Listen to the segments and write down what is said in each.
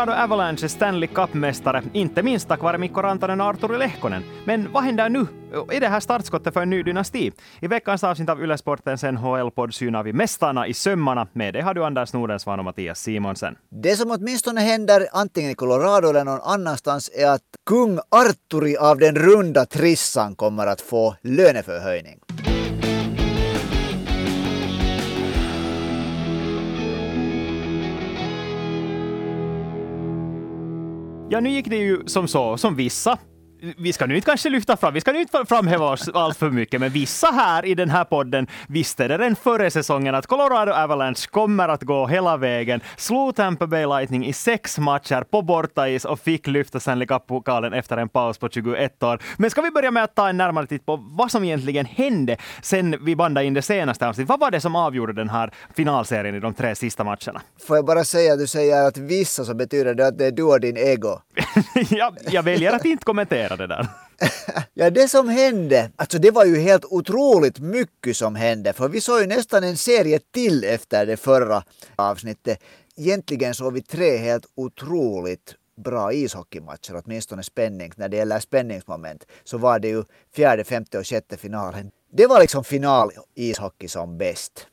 Colorado Avalanche är Stanley Cup-mästare, inte minst tack vare Mikko Rantanen och Arturi Lehkonen. Men vad händer nu? Är det här startskottet för en ny dynasti? I veckans avsnitt av Ylesportens NHL-podd synar vi Mästarna i sömmarna. Med det har du Anders Nordensvan och Mattias Simonsen. Det som åtminstone händer antingen i Colorado eller någon annanstans är att kung Arturi av den runda trissan kommer att få löneförhöjning. Ja, nu gick det ju som så, som vissa vi ska nu inte kanske lyfta fram, vi ska nu inte framhäva oss allt för mycket, men vissa här i den här podden visste det redan före säsongen att Colorado Avalanche kommer att gå hela vägen, slog Tampa Bay Lightning i sex matcher på bortais och fick lyfta Stanley Cup-pokalen efter en paus på 21 år. Men ska vi börja med att ta en närmare titt på vad som egentligen hände sen vi bandade in det senaste avsnittet. Vad var det som avgjorde den här finalserien i de tre sista matcherna? Får jag bara säga att du säger att vissa så betyder det att det är du och din ego. ja, jag väljer att inte kommentera det där. ja, det som hände, alltså det var ju helt otroligt mycket som hände, för vi såg ju nästan en serie till efter det förra avsnittet. Egentligen såg vi tre helt otroligt bra ishockeymatcher, åtminstone spänning. När det gäller spänningsmoment så var det ju fjärde, femte och sjätte finalen. Det var liksom final ishockey som bäst.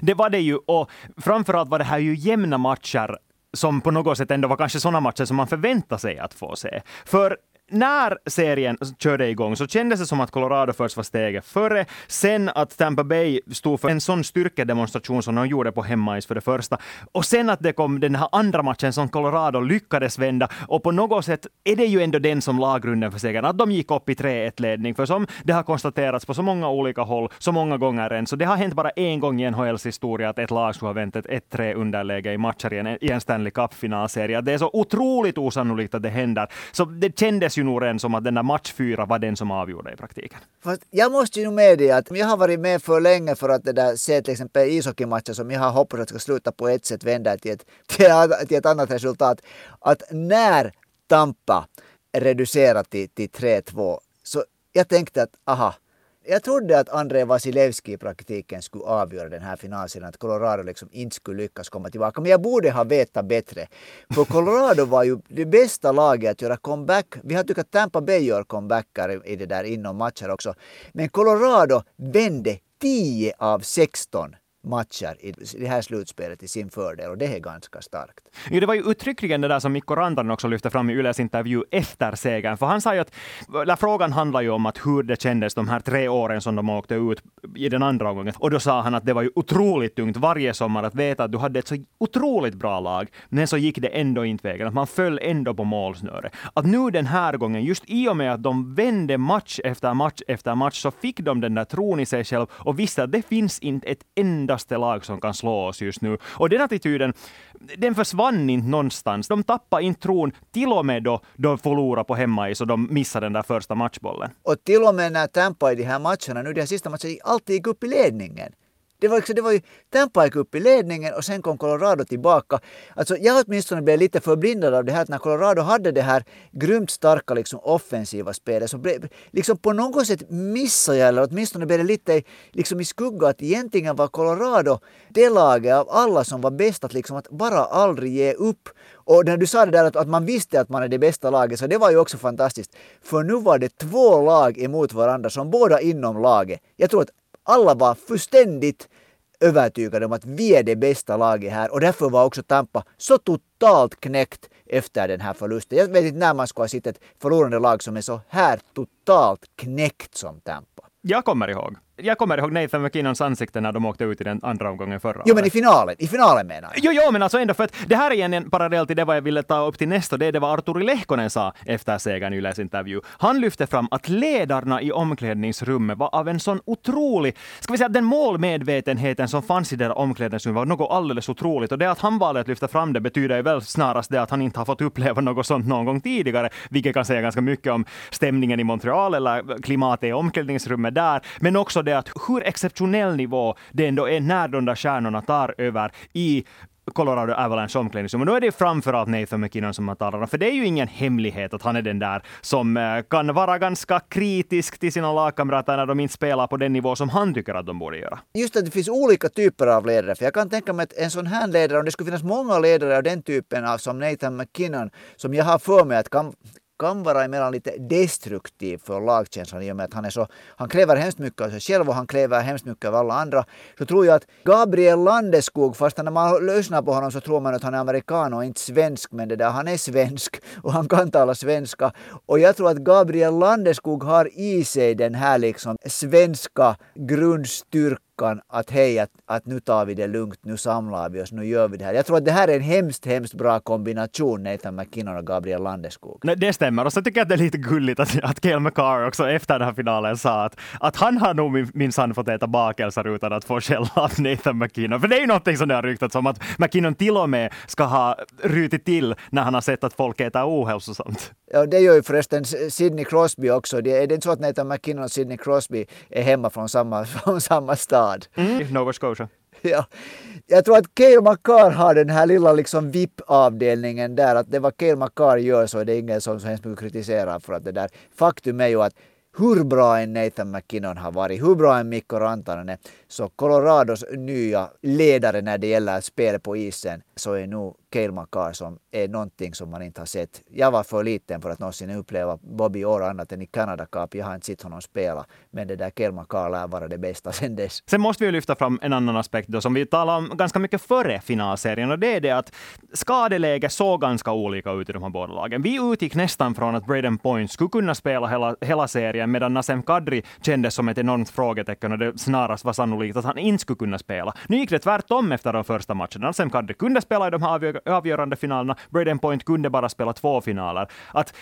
Det var det ju och framförallt var det här ju jämna matcher som på något sätt ändå var kanske sådana matcher som man förväntar sig att få se. För när serien körde igång så kändes det som att Colorado först var steget före. Sen att Tampa Bay stod för en sån styrkedemonstration som de gjorde på hemmais för det första. Och sen att det kom den här andra matchen som Colorado lyckades vända. Och på något sätt är det ju ändå den som la grunden för segern. Att de gick upp i 3-1-ledning. För som det har konstaterats på så många olika håll, så många gånger än, så det har hänt bara en gång i NHLs historia att ett lag skulle ha vänt ett 1-3 underläge i matcher i en, i en Stanley Cup-finalserie. Det är så otroligt osannolikt att det händer. Så det kändes ju ju nog redan som att den där match fyra var den som avgjorde i praktiken. Fast jag måste ju medge att jag har varit med för länge för att det där, se till exempel ishockeymatcher som jag har hoppats att ska sluta på ett sätt vända till ett, till ett annat resultat. Att när Tampa reducerar till, till 3-2 så jag tänkte att aha, jag trodde att Andrei Vasilevski i praktiken skulle avgöra den här finalserien, att Colorado liksom inte skulle lyckas komma tillbaka. Men jag borde ha vetat bättre. För Colorado var ju det bästa laget att göra comeback. Vi har tyckt att Tampa Bay gör comebackar i det där inom matcher också. Men Colorado vände 10 av 16 matcher i det här slutspelet i sin fördel och det är ganska starkt. Ja, det var ju uttryckligen det där som Mikko Rantanen också lyfte fram i Yles intervju efter segern, för han sa ju att eller frågan handlar ju om att hur det kändes de här tre åren som de åkte ut i den andra omgången. Och då sa han att det var ju otroligt tungt varje sommar att veta att du hade ett så otroligt bra lag, men så gick det ändå inte vägen, att man föll ändå på målsnöret. Att nu den här gången, just i och med att de vände match efter match efter match, så fick de den där tron i sig själv och visste att det finns inte ett enda endaste lag som kan slå oss just nu. Och den attityden, den försvann inte någonstans. De tappade inte tron, till och med då de förlorade på hemmais och de missade den där första matchbollen. Och till och med när Tampa i de här matcherna, nu de här sista matcherna, alltid gick upp i ledningen. Det var, liksom, det var ju, Tampa gick upp i ledningen och sen kom Colorado tillbaka. Alltså jag åtminstone blev lite förblindad av det här att när Colorado hade det här grymt starka liksom, offensiva spelet så blev, liksom på något sätt missade jag, eller åtminstone blev det lite liksom, i skugga att egentligen var Colorado det laget av alla som var bäst att, liksom, att bara aldrig ge upp. Och när du sa det där att, att man visste att man är det bästa laget, så det var ju också fantastiskt. För nu var det två lag emot varandra som båda inom laget. Jag tror att alla var fullständigt övertygade om att vi är det bästa laget här och därför var också Tampa så totalt knäckt efter den här förlusten. Jag vet inte när man ska ha sett ett förlorande lag som är så här totalt knäckt som Tampa. Jag kommer ihåg jag kommer ihåg Nathan McKinnons ansikte när de åkte ut i den andra omgången förra Jo, men i finalen. I finalen menar jag. Jo, jo, men alltså ändå för att det här är igen en parallell till det vad jag ville ta upp till nästa. Det är det vad Arturi Lehkonen sa efter segern i Yles intervju. Han lyfte fram att ledarna i omklädningsrummet var av en sån otrolig, ska vi säga den målmedvetenheten som fanns i det där omklädningsrummet var något alldeles otroligt. Och det att han valde att lyfta fram det betyder ju väl snarast det att han inte har fått uppleva något sånt någon gång tidigare, vilket kan säga ganska mycket om stämningen i Montreal eller klimatet i omklädningsrummet där. Men också det att hur exceptionell nivå det ändå är när de där stjärnorna tar över i Colorado Avalanche omklädningsrum. Och då är det framförallt Nathan McKinnon som man talar om, för det är ju ingen hemlighet att han är den där som eh, kan vara ganska kritisk till sina lagkamrater när de inte spelar på den nivå som han tycker att de borde göra. Just att det finns olika typer av ledare, för jag kan tänka mig att en sån här ledare, om det skulle finnas många ledare av den typen av som Nathan McKinnon, som jag har för mig att kan, kan vara emellan lite destruktiv för lagkänslan i och med att han är så, han kräver hemskt mycket av sig själv och han kräver hemskt mycket av alla andra. Så tror jag att Gabriel Landeskog, fast när man lyssnar på honom så tror man att han är amerikan och inte svensk, men det där, han är svensk och han kan tala svenska. Och jag tror att Gabriel Landeskog har i sig den här liksom svenska grundstyrkan veckan att hej, att, att nu tar vi det lugnt, nu samlar vi oss, nu gör vi det här. Jag tror att det här är en hemskt, hemskt bra kombination, Nathan McKinnon och Gabriel Landeskog. Nej, det stämmer. Och så tycker jag att det är lite gulligt att, att Cale McCarr också efter den här finalen sa att, att han har nog minsann fått äta bakelser utan att få skälla av Nathan McKinnon. För det är ju någonting som det har ryktats om, att McKinnon till och med ska ha rutit till när han har sett att folk äter ohälsosamt. Ja, det gör ju förresten Sidney Crosby också. Det är det inte så att Nathan McKinnon och Sidney Crosby är hemma från samma, från samma stad? Mm, Nova Scotia. Ja. Jag tror att Cale Makar har den här lilla liksom VIP-avdelningen där. Att det vad Cale Makar gör så är det ingen som så hemskt mycket kritiserar för att det där. Faktum är ju att hur bra en Nathan McKinnon har varit, hur bra en Mikko Rantanen är, så Colorados nya ledare när det gäller spel på isen så är nog Cale Makar som är någonting som man inte har sett. Jag var för liten för att någonsin uppleva Bobby Orr annat än i Canada Cup. Jag har inte sett honom spela. Men det där Cale Makar lär vara det bästa sen dess. Sen måste vi lyfta fram en annan aspekt då, som vi talade om ganska mycket före finalserien och det är det att skadeläget såg ganska olika ut i de här båda lagen. Vi utgick nästan från att Braden Point skulle kunna spela hela, hela serien medan Nasem Kadri kändes som ett enormt frågetecken och det snarast var sannolikt att han inte skulle kunna spela. Nu gick det tvärtom efter de första matcherna. Nasem Kadri kunde spela i de här avgörande finalerna. Braden Point kunde bara spela två finaler. Att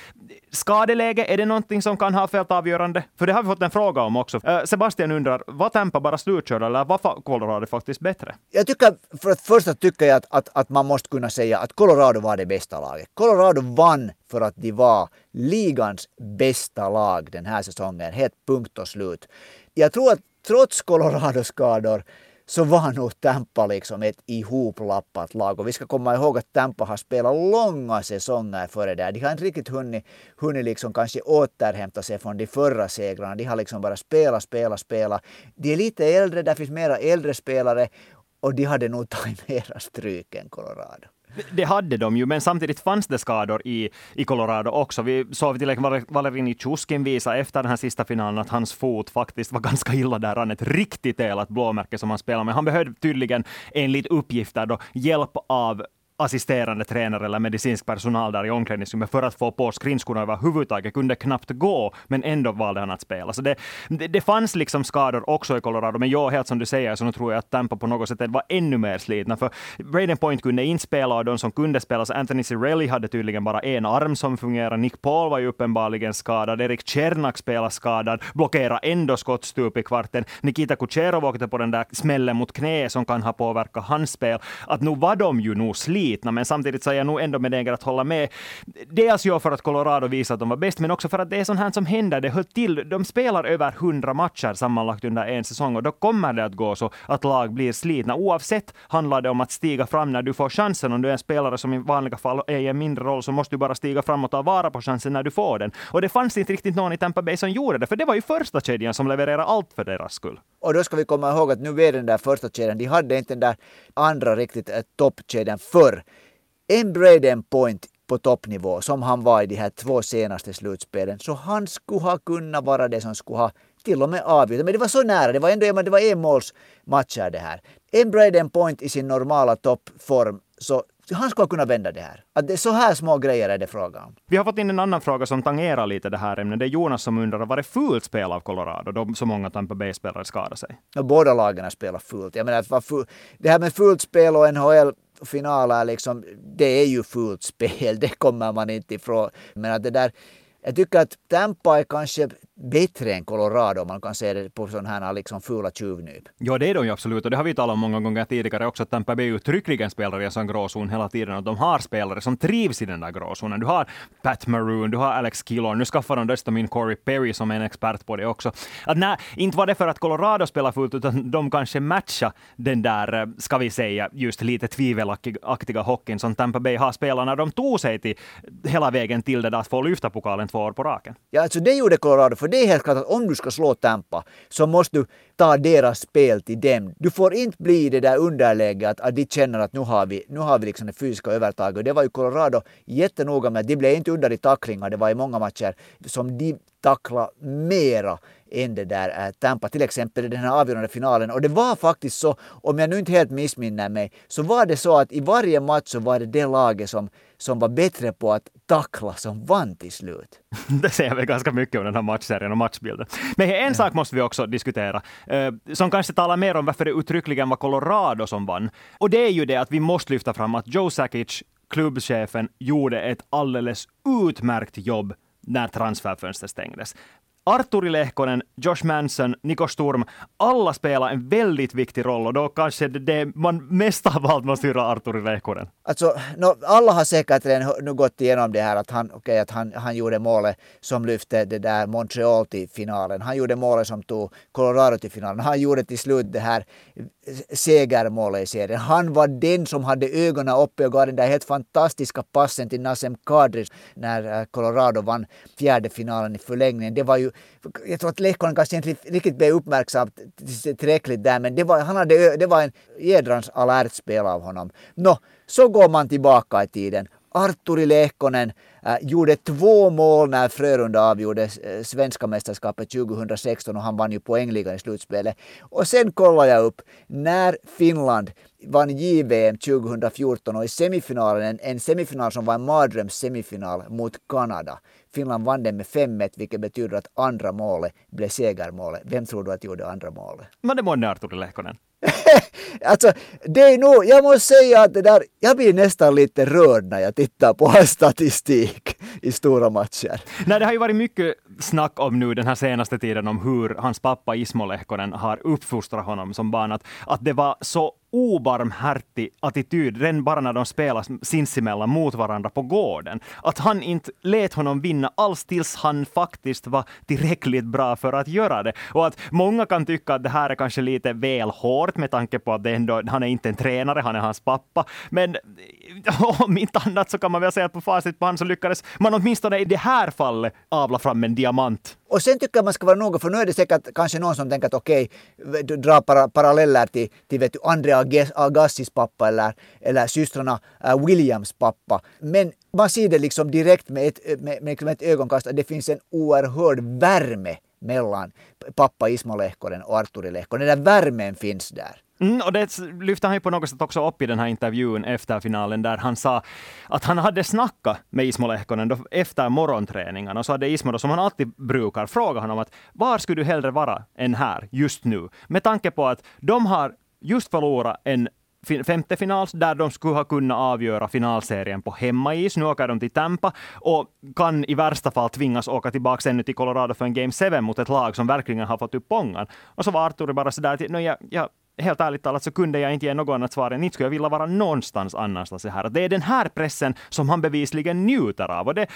skadeläge, är det någonting som kan ha fällt avgörande? För det har vi fått en fråga om också. Eh, Sebastian undrar, var Tampa bara slutkörda eller var Colorado faktiskt bättre? Jag tycker, för att första tycker jag att, att, att man måste kunna säga att Colorado var det bästa laget. Colorado vann för att de var ligans bästa lag den här säsongen. Helt punkt och slut. Jag tror att trots Colorados skador så var nog Tampa liksom ett ihoplappat lag. Och vi ska komma ihåg att Tampa har spelat långa säsonger före det. De har inte riktigt hunnit, hunnit liksom kanske återhämta sig från de förra segrarna. De har liksom bara spelat, spelat, spelat. De är lite äldre, där finns mera äldre spelare och de hade nog tagit mera stryk än Colorado. Det hade de ju, men samtidigt fanns det skador i, i Colorado också. Vi såg till exempel Valerini Chuskin visa efter den här sista finalen att hans fot faktiskt var ganska illa däran. Ett riktigt elat blåmärke som han spelade med. Han behövde tydligen enligt uppgifter då hjälp av assisterande tränare eller medicinsk personal där i omklädningsrummet för att få på skridskorna överhuvudtaget. Kunde knappt gå, men ändå valde han att spela. Så det, det, det fanns liksom skador också i Colorado, men jag helt som du säger så nu tror jag att Tampa på något sätt var ännu mer slitna. För Braden Point kunde inte spela och de som kunde spela, så Anthony Cirelli hade tydligen bara en arm som fungerade. Nick Paul var ju uppenbarligen skadad. Erik Cernak spelade skadad, blockerade ändå skottstup i kvarten. Nikita Kucherov åkte på den där smällen mot knä som kan ha påverkat hans spel. Att nu var de ju nog slitna slitna, men samtidigt så är jag nog ändå benägen att hålla med. Dels ju för att Colorado visar att de var bäst, men också för att det är sånt här som händer. Det höll till. De spelar över 100 matcher sammanlagt under en säsong och då kommer det att gå så att lag blir slitna. Oavsett handlar det om att stiga fram när du får chansen. Om du är en spelare som i vanliga fall är i en mindre roll så måste du bara stiga fram och ta vara på chansen när du får den. Och det fanns inte riktigt någon i Tampa Bay som gjorde det, för det var ju första kedjan som levererade allt för deras skull. Och då ska vi komma ihåg att nu är den där första kedjan, de hade inte den där andra riktigt eh, toppkedjan förr. En Braden Point på toppnivå som han var i de här två senaste slutspelen, så han skulle ha kunnat vara det som skulle ha till och med avgjort. Men det var så nära, det var ändå det var enmålsmatcher det här. En Braden Point i sin normala toppform, så han skulle kunna vända det här. Att det är så här små grejer är det frågan om. Vi har fått in en annan fråga som tangerar lite det här ämnet. Det är Jonas som undrar, var det fult spel av Colorado då så många Tampa Bay-spelare skadade sig? Ja, båda lagen spelar fult. Jag menar, det här med fult spel och NHL finaler, liksom, det är ju fult spel. Det kommer man inte ifrån. Men att det där jag tycker att Tampa är kanske bättre än Colorado om man kan se det på sådana här liksom fula tjuvnyp. Ja, det är de ju absolut och det har vi talat om många gånger tidigare också. Att Tampa Bay uttryckligen spelar i en sån gråzon hela tiden och de har spelare som trivs i den där gråzonen. Du har Pat Maroon, du har Alex Killorn, nu skaffar de dessutom in Corey Perry som är en expert på det också. Att nej, inte var det för att Colorado spelar fullt utan de kanske matchar den där, eh, ska vi säga, just lite tvivelaktiga hockeyn som Tampa Bay har spelat när de tog sig till hela vägen till det där att få lyfta pokalen två år på raken. Ja, alltså det gjorde Colorado, för det är helt klart att om du ska slå Tampa så måste du ta deras spel till dem. Du får inte bli det där underläget att de känner att nu har vi, nu har vi liksom det fysiska övertaget. Det var ju Colorado jättenoga med. De blev inte under i tacklingar. Det var i många matcher som de tacklade mera än det där äh, Tampa, till exempel i den här avgörande finalen. Och det var faktiskt så, om jag nu inte helt missminner mig, så var det så att i varje match så var det det laget som, som var bättre på att tackla som vann till slut. Det säger väl ganska mycket om den här matchserien och matchbilden. Men en sak måste vi också diskutera, eh, som kanske talar mer om varför det uttryckligen var Colorado som vann. Och det är ju det att vi måste lyfta fram att Joe Sakic, klubbchefen, gjorde ett alldeles utmärkt jobb när transferfönstret stängdes. Arturi Lehkonen, Josh Manson, Niko Sturm, alla spelar en väldigt viktig roll och då kanske det, det man mest av allt måste hylla Arturi Lehkonen. Alltså, no, alla har säkert redan nu gått igenom det här att han, okay, att han, han gjorde målet som lyfte det där Montreal till finalen. Han gjorde målet som tog Colorado till finalen. Han gjorde till slut det här segermålet i serien. Han var den som hade ögonen uppe och gav den där helt fantastiska passen till Nasem Kadri när eh, Colorado vann fjärde finalen i förlängningen. Det var ju, jag tror att Lehkonen kanske inte riktigt blev uppmärksam tillräckligt där, men det var, han hade, det var en jädrans alert spel av honom. Nå, så går man tillbaka i tiden. Arturi Lehkonen äh, gjorde två mål när Frölunda avgjorde äh, svenska mästerskapet 2016 och han vann ju poängligan i slutspelet. Och sen kollar jag upp när Finland vann JVM 2014 och i semifinalen, en, en semifinal som var en mardröms semifinal mot Kanada. Finland vann den med 5-1 vilket betyder att andra målet blev segermålet. Vem tror du att gjorde andra målet? Men det måste Arturi Lehkonen. alltså, det är nog, jag måste säga att det där, jag blir nästan lite rörd när jag tittar på hans statistik i stora matcher. Nej, det har ju varit mycket snack om nu den här senaste tiden om hur hans pappa Ismo Lehkonen har uppfostrat honom som barn. Att, att det var så obarmhärtig attityd redan bara när de spelar sinsemellan mot varandra på gården. Att han inte lät honom vinna alls tills han faktiskt var tillräckligt bra för att göra det. Och att många kan tycka att det här är kanske lite väl hårt med tanke på att det ändå, han är inte en tränare, han är hans pappa. Men om inte annat så kan man väl säga att på facit på han så lyckades man åtminstone i det här fallet avla fram en diamant. Och sen tycker jag man ska vara noga, för nu är det säkert kanske någon som tänker att okej, okay, dra para, paralleller till, till vet du, Andrea Agassis pappa eller, eller systrarna uh, Williams pappa. Men man ser det liksom direkt med ett, äh, med, med liksom ett ögonkast att det finns en oerhörd värme mellan pappa Ismo Lehkonen och Arturi Lehkonen. Den där värmen finns där. Mm, och det lyfte han ju på något sätt också upp i den här intervjun efter finalen, där han sa att han hade snackat med Ismo Lehkonen efter morgonträningen, och så hade Ismo, då, som han alltid brukar, frågat honom att var skulle du hellre vara än här just nu? Med tanke på att de har just förlorat en femte final där de skulle ha kunnat avgöra finalserien på hemmais. Nu åker de till Tampa och kan i värsta fall tvingas åka tillbaka ännu till Colorado för en Game 7 mot ett lag som verkligen har fått upp ångan. Och så var Arturi bara sådär, att jag, jag, helt ärligt talat så kunde jag inte ge något annat svar än inte skulle jag vilja vara någonstans annanstans här. Det är den här pressen som han bevisligen njuter av. Och det,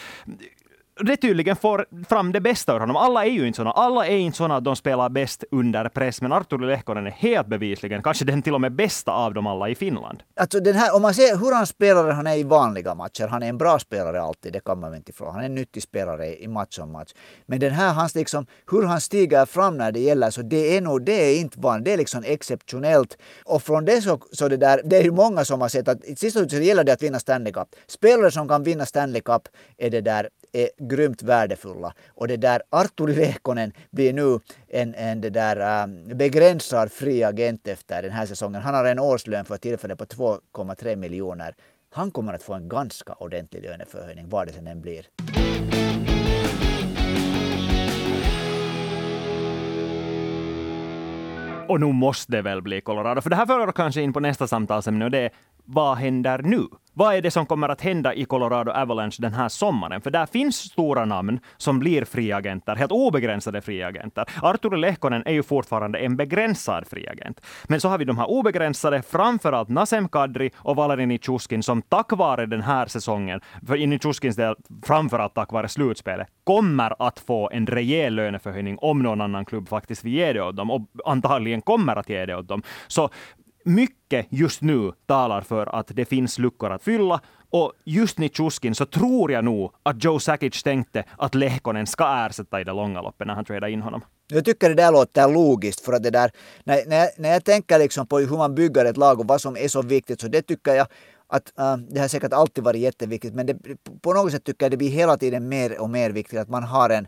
det tydligen får fram det bästa ur honom. Alla är ju inte såna. Alla är inte såna att de spelar bäst under press, men Artur Lehkonen är helt bevisligen kanske den till och med bästa av dem alla i Finland. Alltså den här, om man ser hur han spelar han är i vanliga matcher, han är en bra spelare alltid, det kan man inte ifrån. Han är en nyttig spelare i match om match. Men den här, hans liksom, hur han stiger fram när det gäller, så det är nog, det är inte vanligt, det är liksom exceptionellt. Och från det så, så det där, det är ju många som har sett att i sista slutet gäller det att vinna Stanley Cup. Spelare som kan vinna Stanley Cup är det där är grymt värdefulla. Och det där Arturi Lehkonen blir nu en, en det där, äh, begränsad fri agent efter den här säsongen. Han har en årslön för tillfället på 2,3 miljoner. Han kommer att få en ganska ordentlig löneförhöjning, vad det sen än blir. Och nu måste det väl bli Colorado, för det här för kanske in på nästa samtalsämne och det är vad händer nu? vad är det som kommer att hända i Colorado Avalanche den här sommaren? För där finns stora namn som blir friagenter, helt obegränsade friagenter. Arturi Lehkonen är ju fortfarande en begränsad friagent. Men så har vi de här obegränsade, framförallt Nasem Kadri och Valeri Nichushkin, som tack vare den här säsongen, för i Nichushkins del framförallt tack vare slutspelet, kommer att få en rejäl löneförhöjning om någon annan klubb faktiskt vill ge det åt dem och antagligen kommer att ge det åt dem. Så mycket just nu talar för att det finns luckor att fylla. Och just Nitjuskin så tror jag nog att Joe Sakic tänkte att Lehkonen ska ersätta i det långa loppet när han tradar in honom. Jag tycker det där låter logiskt för att det där, när, när, jag, när jag tänker liksom på hur man bygger ett lag och vad som är så viktigt så det tycker jag att äh, det har säkert alltid varit jätteviktigt men det, på något sätt tycker jag det blir hela tiden mer och mer viktigt att man har en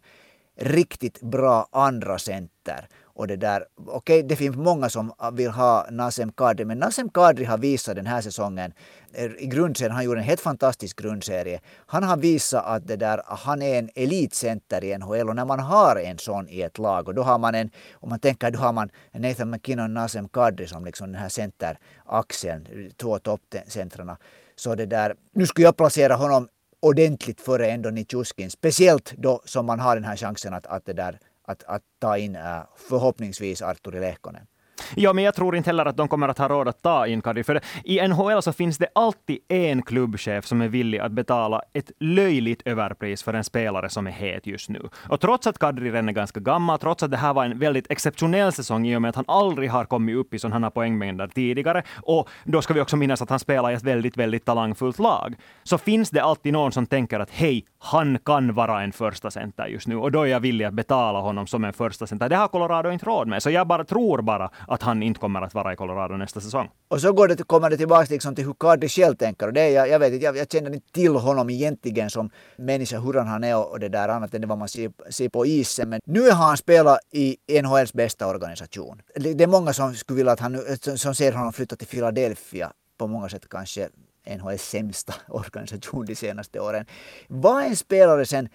riktigt bra andra center. Och det där, okej, okay, det finns många som vill ha Nasem Kadri, men Nasem Kadri har visat den här säsongen eh, i grundserien, han gjorde en helt fantastisk grundserie. Han har visat att det där, han är en elitcenter i NHL och när man har en sån i ett lag och då har man en, om man tänker, då har man Nathan McKinnon och Nasem Kadri som liksom den här centeraxeln, två toppcentrarna. Så det där, nu skulle jag placera honom ordentligt före ändå Nichushkin. Speciellt då som man har den här chansen att, att, det där, att, att ta in äh, förhoppningsvis Arturi Lehkonen. Ja, men jag tror inte heller att de kommer att ha råd att ta in Kadri. För i NHL så finns det alltid en klubbchef som är villig att betala ett löjligt överpris för en spelare som är het just nu. Och trots att Kadri redan är ganska gammal, trots att det här var en väldigt exceptionell säsong i och med att han aldrig har kommit upp i sådana här poängmängder tidigare, och då ska vi också minnas att han spelar i ett väldigt, väldigt talangfullt lag, så finns det alltid någon som tänker att hej, han kan vara en första center just nu och då är jag villig att betala honom som en första center. Det har Colorado inte råd med, så jag bara tror bara att han inte kommer att vara i Colorado nästa säsong. Och så går det, kommer det tillbaka liksom till hur Cardi själv tänker. Och det, jag, jag vet inte, jag, jag känner inte till honom egentligen som människa, hur han är och, och det där annat än vad man ser, ser på isen. Men nu har han spelat i NHLs bästa organisation. Det är många som skulle vilja att han eh, som ser honom flytta till Philadelphia på många sätt kanske NHLs sämsta organisation de senaste åren. Vad en spelare sen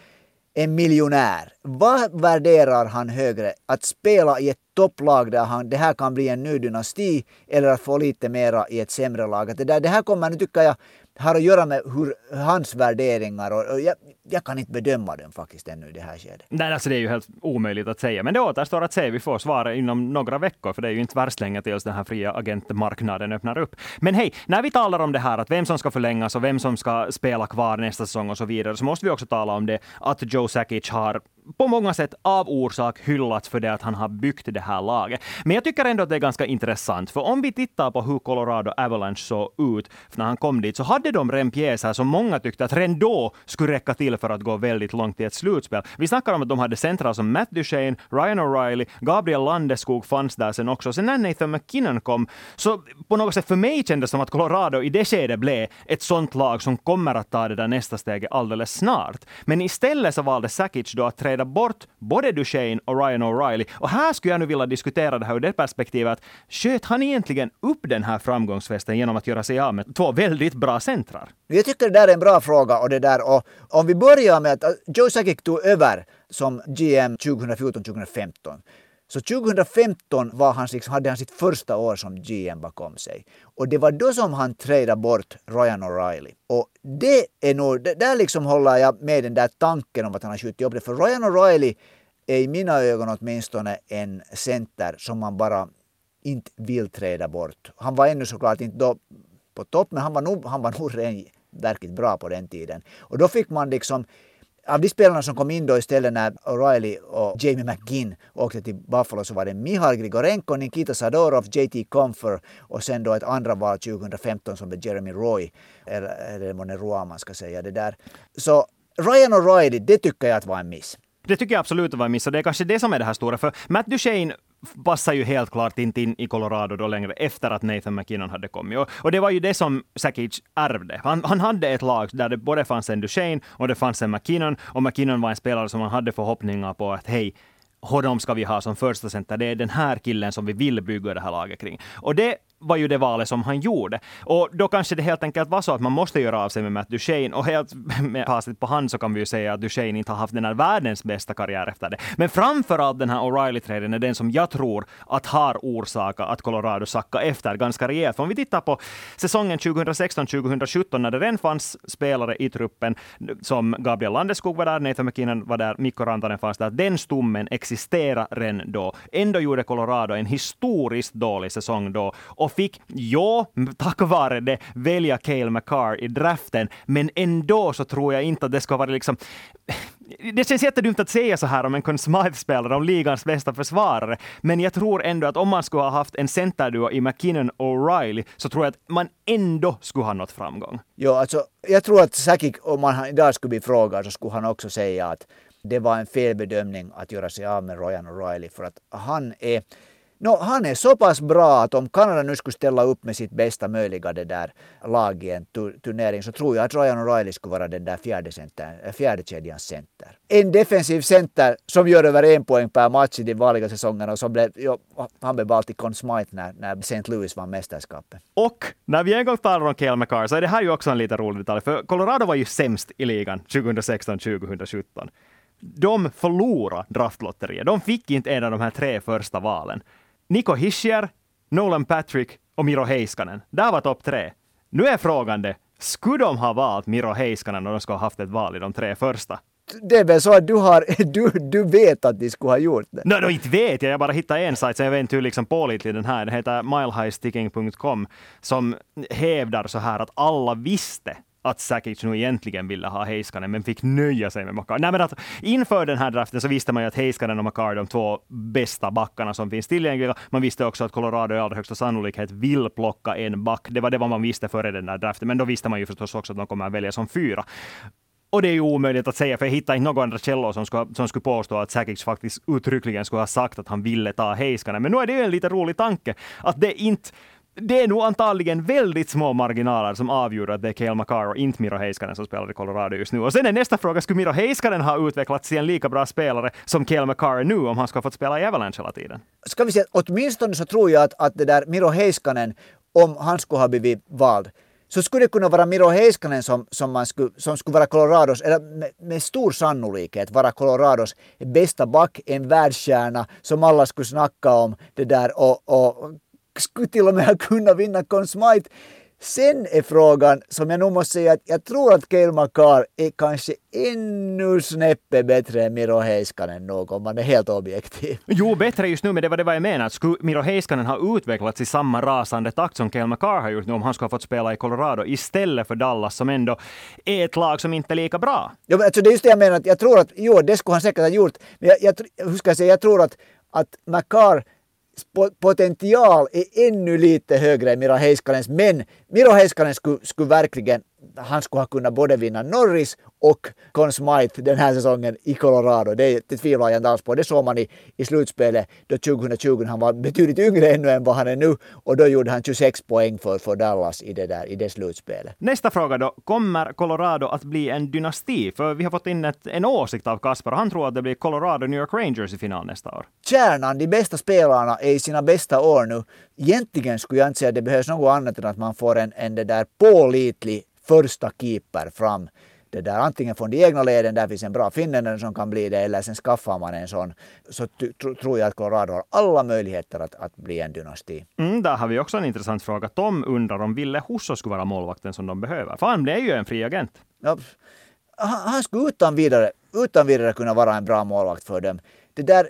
en miljonär. Vad värderar han högre? Att spela i ett topplag där han, det här kan bli en ny dynasti eller att få lite mera i ett sämre lag. Det, där, det här kommer nu tycker jag har att göra med hur, hans värderingar och, och jag, jag, kan inte bedöma den faktiskt ännu i det här skedet. Nej, alltså det är ju helt omöjligt att säga. Men det återstår att se. Vi får svar inom några veckor, för det är ju inte värst länge tills den här fria agentmarknaden öppnar upp. Men hej, när vi talar om det här, att vem som ska förlängas och vem som ska spela kvar nästa säsong och så vidare, så måste vi också tala om det att Joe Sakic har på många sätt av orsak hyllats för det att han har byggt det här laget. Men jag tycker ändå att det är ganska intressant, för om vi tittar på hur Colorado Avalanche såg ut när han kom dit, så hade de redan pjäser som många tyckte att redan då skulle räcka till för att gå väldigt långt i ett slutspel. Vi snackar om att de hade centrar som Matt Duchene, Ryan O'Reilly, Gabriel Landeskog fanns där sen också. Sen när Nathan McKinnon kom, så på något sätt för mig kändes det som att Colorado i det skedet blev ett sånt lag som kommer att ta det där nästa steget alldeles snart. Men istället så valde Sakic då att träda bort både Duchene och Ryan O'Reilly. Och här skulle jag nu vilja diskutera det här ur det perspektivet att sköt han egentligen upp den här framgångsfesten genom att göra sig av med två väldigt bra centrar? Jag tycker det där är en bra fråga och det där och om vi börjar med att äh, Joe Sakic tog över som GM 2014-2015. Så 2015 var han, liksom, hade han sitt första år som GM bakom sig. Och det var då som han tradade bort Ryan O'Reilly. Och det är nog, där liksom håller jag med den där tanken om att han har skjutit upp det. För Ryan O'Reilly är i mina ögon åtminstone en center som man bara inte vill träda bort. Han var ännu såklart inte då på topp, men han var nog, han var nog verkligt bra på den tiden. Och då fick man liksom av de spelarna som kom in då istället när O'Reilly och Jamie McGinn åkte till Buffalo så var det Mihal Grigorenko, Nikita Sadorov, JT Comfer och sen då ett andra val 2015 som blev Jeremy Roy. Eller, eller månne Roy man ska säga det där. Så Ryan O'Reilly, det tycker jag att var en miss. Det tycker jag absolut var en miss och det är kanske det som är det här stora. För Matt Duchene passar ju helt klart inte in i Colorado då längre efter att Nathan McKinnon hade kommit. Och, och det var ju det som Sakic ärvde. Han, han hade ett lag där det både fanns en Duchene och det fanns en McKinnon. Och McKinnon var en spelare som man hade förhoppningar på att hej, honom ska vi ha som första center. Det är den här killen som vi vill bygga det här laget kring. Och det var ju det valet som han gjorde. Och då kanske det helt enkelt var så att man måste göra av sig med Matt Duchene. Och helt med facit på hand så kan vi ju säga att Duchene inte har haft den här världens bästa karriär efter det. Men framförallt den här O'Reilly-traden är den som jag tror att har orsakat att Colorado sackade efter ganska rejält. För om vi tittar på säsongen 2016-2017 när det redan fanns spelare i truppen som Gabriel Landeskog var där, Nathan McKinnon var där, Mikko Rantanen fanns där. Den stommen existerar redan då. Ändå gjorde Colorado en historiskt dålig säsong då och fick, ja, tack vare det, välja Cale McCarr i draften, men ändå så tror jag inte att det ska vara liksom det känns jättedumt att säga så här om en Conn Smythe-spelare, om ligans bästa försvarare, men jag tror ändå att om man skulle ha haft en centerduo i McKinnon och O'Reilly så tror jag att man ändå skulle ha nått framgång. Jo, alltså jag tror att Sakic, om man idag skulle bli frågad så skulle han också säga att det var en felbedömning att göra sig av med Ryan O'Reilly för att han är No, han är så pass bra att om Kanada nu skulle ställa upp med sitt bästa möjliga det där lag i en turnering så tror jag att Ryan O'Reilly skulle vara den där fjärde, center, eh, fjärde kedjans center. En defensiv center som gör över en poäng per match i de vanliga säsongerna och som blev, jo, han blev alltid Conn Smythe när, när St. Louis vann mästerskapet. Och när vi en gång talar om Cale McCarr så är det här ju också en lite rolig detalj, för Colorado var ju sämst i ligan 2016-2017 de förlorade draftlotteriet. De fick inte en av de här tre första valen. Niko Hischier, Nolan Patrick och Miro Heiskanen. Där var topp tre. Nu är frågan det, skulle de ha valt Miro Heiskanen om de skulle ha haft ett val i de tre första? det är väl så att du, har, du, du vet att de skulle ha gjort det? Nej, no, no, inte vet jag. Jag bara hittade en sajt, så jag vet inte hur liksom pålitlig den här Den heter milehighsticking.com, som hävdar så här att alla visste att Sakic nu egentligen ville ha Heiskanen, men fick nöja sig med Makar. Nej, men att inför den här draften så visste man ju att Heiskanen och Makar är de två bästa backarna som finns tillgängliga. Man visste också att Colorado i allra högsta sannolikhet vill plocka en back. Det var det man visste före den där draften, men då visste man ju förstås också att de kommer att välja som fyra. Och det är ju omöjligt att säga, för jag hittar inte några andra källor som skulle, som skulle påstå att Sakic faktiskt uttryckligen skulle ha sagt att han ville ta Heiskanen. Men nu är det ju en lite rolig tanke, att det inte det är nog antagligen väldigt små marginaler som avgör att det är Cale Makar och inte Miro Heiskanen som spelar i Colorado just nu. Och sen är nästa fråga, skulle Miro Heiskanen ha utvecklats till en lika bra spelare som Cale Makar nu om han ska ha fått spela i Avalanche hela tiden? Ska vi säga, åtminstone så tror jag att, att det där Miro Heiskanen, om han skulle ha blivit vald, så skulle det kunna vara Miro Heiskanen som, som, man skulle, som skulle vara Colorados, eller med, med, stor sannolikhet vara Colorados bästa back, en världsstjärna som alla skulle snacka om det där och, och skulle till och med ha kunnat vinna Conn Smythe. Sen är frågan, som jag nog måste säga, att jag tror att Cale Makar är kanske ännu snäppet bättre än Miro Heiskanen nog, om man är helt objektiv. Jo, bättre just nu, men det var det vad jag menar. Skulle Miro Heiskanen ha utvecklats i samma rasande takt som Cale Makar har gjort nu, om han skulle ha fått spela i Colorado, istället för Dallas, som ändå är ett lag som inte är lika bra? Jo, men alltså det är just det jag menar, att jag tror att, jo, det skulle han säkert ha gjort, men jag, jag, hur ska jag säga, jag tror att, att Makar potential är ännu lite högre än Miro Heiskanens, men Miro Heiskanen skulle, skulle verkligen han skulle ha kunnat både vinna Norris och Conn Smythe den här säsongen i Colorado. Det, det tvivlar jag inte alls på. Det såg man i, i slutspelet då 2020. Han var betydligt yngre ännu än vad han är nu och då gjorde han 26 poäng för, för Dallas i det, där, i det slutspelet. Nästa fråga då. Kommer Colorado att bli en dynasti? För vi har fått in ett, en åsikt av Kasper och han tror att det blir Colorado New York Rangers i final nästa år. Kärnan, de bästa spelarna, är i sina bästa år nu. Egentligen skulle jag inte säga att det behövs något annat än att man får en, en det där pålitlig första keeper fram. Det där, antingen från de egna leden, där finns en bra finländare som kan bli det, eller sen skaffar man en sån. Så tror jag att Colorado har alla möjligheter att, att bli en dynasti. Mm, där har vi också en intressant fråga. Tom undrar om Ville Husso skulle vara målvakten som de behöver. För han blev ju en fri agent. Ja, han skulle utan vidare, utan vidare kunna vara en bra målvakt för dem. Det där,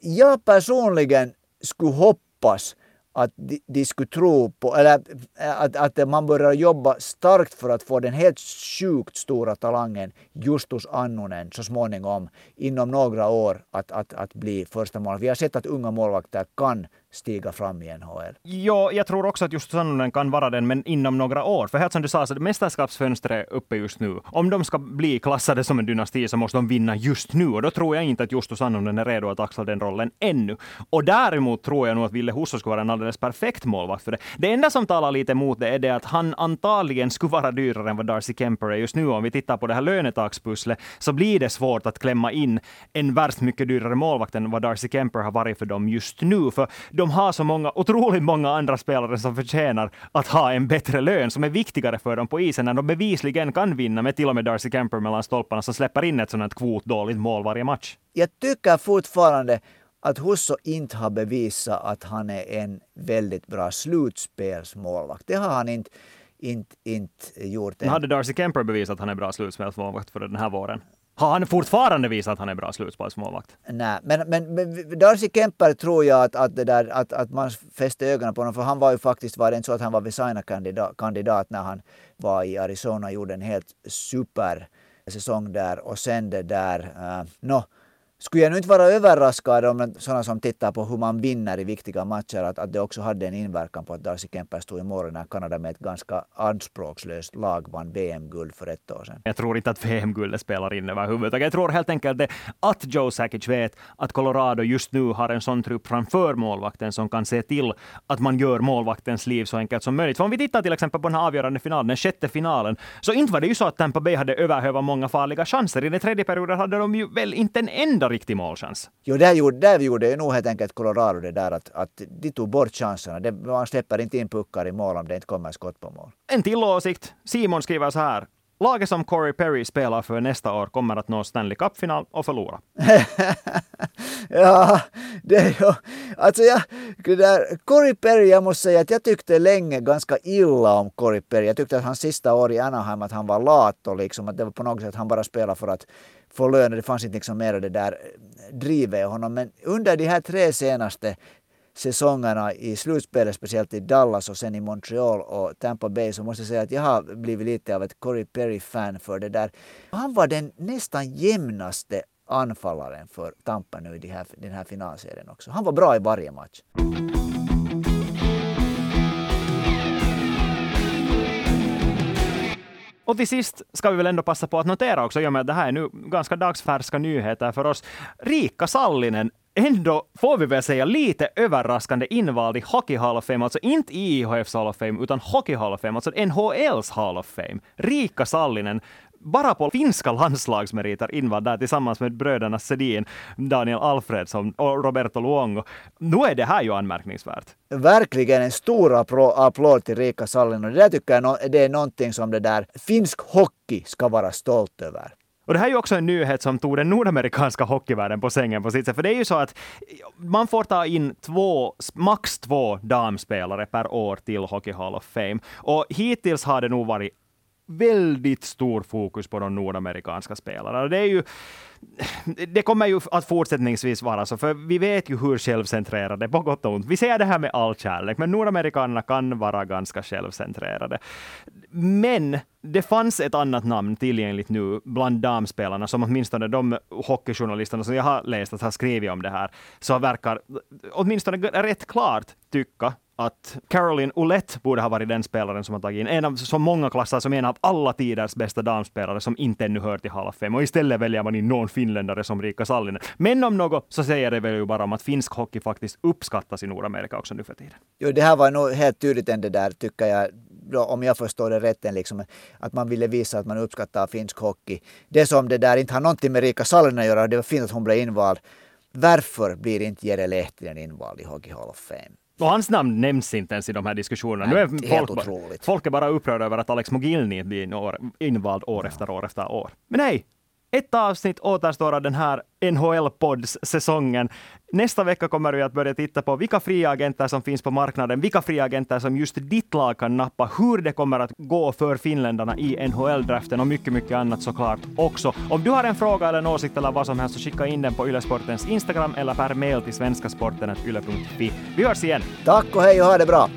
jag personligen skulle hoppas att de, de skulle tro på, eller eh, att, att man börjar jobba starkt för att få den helt sjukt stora talangen Justus Annonen så småningom inom några år att, att, att bli första mål. Vi har sett att unga målvakter kan stiga fram i NHL. Ja, jag tror också att just Sannonen kan vara den, men inom några år. För helt som du sa, så mästerskapsfönstret är uppe just nu. Om de ska bli klassade som en dynasti så måste de vinna just nu. Och då tror jag inte att Justo Sannonen är redo att axla den rollen ännu. Och däremot tror jag nog att Ville Husso skulle vara en alldeles perfekt målvakt för det. Det enda som talar lite emot det är det att han antagligen skulle vara dyrare än vad Darcy Kemper är just nu. Om vi tittar på det här lönetakspusslet så blir det svårt att klämma in en värst mycket dyrare målvakt än vad Darcy Kemper har varit för dem just nu. För de de har så många, otroligt många andra spelare som förtjänar att ha en bättre lön, som är viktigare för dem på isen, när de bevisligen kan vinna med till och med Darcy Kemper mellan stolparna, som släpper in ett sådant kvotdåligt mål varje match. Jag tycker fortfarande att Husso inte har bevisat att han är en väldigt bra slutspelsmålvakt. Det har han inte, inte, inte gjort. Än. Hade Darcy Kemper bevisat att han är bra slutspelsmålvakt för den här våren? Har han fortfarande visat att han är bra slutspelsmålvakt? Nej, men, men, men Darcy Kemper tror jag att, att, det där, att, att man fäste ögonen på honom, för han var ju faktiskt, var det inte så att han var Vesina-kandidat kandidat när han var i Arizona och gjorde en helt super säsong där och sen det där, eh, uh, no, skulle jag nu inte vara överraskad om sådana som tittar på hur man vinner i viktiga matcher att, att det också hade en inverkan på att Darcy Kemper stod i mål när Kanada med ett ganska anspråkslöst lag vann VM-guld för ett år sedan. Jag tror inte att VM-guldet spelar in överhuvudtaget. Jag tror helt enkelt det, att Joe Sakic vet att Colorado just nu har en sån trupp framför målvakten som kan se till att man gör målvaktens liv så enkelt som möjligt. För om vi tittar till exempel på den här avgörande finalen, den sjätte finalen, så inte var det ju så att Tampa Bay hade överhövat många farliga chanser. I den tredje perioden hade de ju väl inte en enda enda riktig målchans. Jo, där gjorde, där gjorde ju nog helt enkelt Colorado det där att, att de tog bort chanserna. Det, man släpper inte in puckar i mål om det inte kommer skott på mål. En till åsikt. Simon skriver så här. Laget som Corey Perry spelar för nästa år kommer att nå Stanley Cup-final och förlora. ja, det är ju... Alltså jag, det där, Corey Perry, jag måste säga att jag tyckte länge ganska illa om Corey Perry. Jag tyckte att hans sista år i Anaheim att han var lat och liksom att det var på något sätt att han bara spelade för att få lön. Det fanns inte liksom mer det där drivet i honom. Men under de här tre senaste säsongerna i slutspelet, speciellt i Dallas och sen i Montreal och Tampa Bay, så måste jag säga att jag har blivit lite av ett Corey Perry-fan för det där. Han var den nästan jämnaste anfallaren för Tampa nu i den här, den här finalserien också. Han var bra i varje match. Och till sist ska vi väl ändå passa på att notera också, i och med att det här är nu ganska dagsfärska nyheter för oss. Riikka Sallinen ändå, får vi väl säga, lite överraskande invald i Hockey Hall of Fame, alltså inte IHFs Hall of Fame, utan Hockey Hall of Fame, alltså NHLs Hall of Fame. Riikka Sallinen, bara på finska landslagsmeriter invald där tillsammans med bröderna Sedin, Daniel Alfredsson och Roberto Luongo. Nu är det här ju anmärkningsvärt. Verkligen en stor applåd till Riikka Sallinen och det där tycker jag det är någonting som det där finsk hockey ska vara stolt över. Och det här är ju också en nyhet som tog den nordamerikanska hockeyvärlden på sängen på sitt sätt. För det är ju så att man får ta in två, max två damspelare per år till Hockey Hall of Fame. Och hittills har det nog varit väldigt stor fokus på de nordamerikanska spelarna. Det är ju det kommer ju att fortsättningsvis vara så, för vi vet ju hur självcentrerade, på gott och ont. Vi ser det här med all kärlek, men nordamerikanerna kan vara ganska självcentrerade. Men det fanns ett annat namn tillgängligt nu bland damspelarna, som åtminstone de hockeyjournalisterna som jag har läst att har skrivit om det här, så verkar åtminstone rätt klart tycka att Caroline Ouellette borde ha varit den spelaren som har tagit in en av så många klasser som en av alla tiders bästa damspelare som inte ännu hör till Hall of Fame. Och istället väljer man in någon finländare som Rika Sallinen. Men om något så säger det väl ju bara om att finsk hockey faktiskt uppskattas i Nordamerika också nu för tiden. Jo, det här var nog helt tydligt än det där, tycker jag, om jag förstår det rätt, liksom, att man ville visa att man uppskattar finsk hockey. Det som det där inte har någonting med Rika Sallinen att göra, det var fint att hon blev invald. Varför blir inte Jere Lehtinen invald i Hockey Hall of Fame? Och hans namn nämns inte ens i de här diskussionerna. Nej, nu är folk, otroligt. folk är bara upprörda över att Alex Mogilny blir invald år efter år efter år. Men nej, ett avsnitt återstår av den här NHL-podds-säsongen. Nästa vecka kommer vi att börja titta på vilka fria agenter som finns på marknaden, vilka fria agenter som just ditt lag kan nappa, hur det kommer att gå för finländarna i NHL-draften och mycket, mycket annat såklart också. Om du har en fråga eller en åsikt eller vad som helst så skicka in den på Ylesportens Instagram eller per mail till svenskasporten.yle.fi. Vi hörs igen! Tack och hej och ha det bra!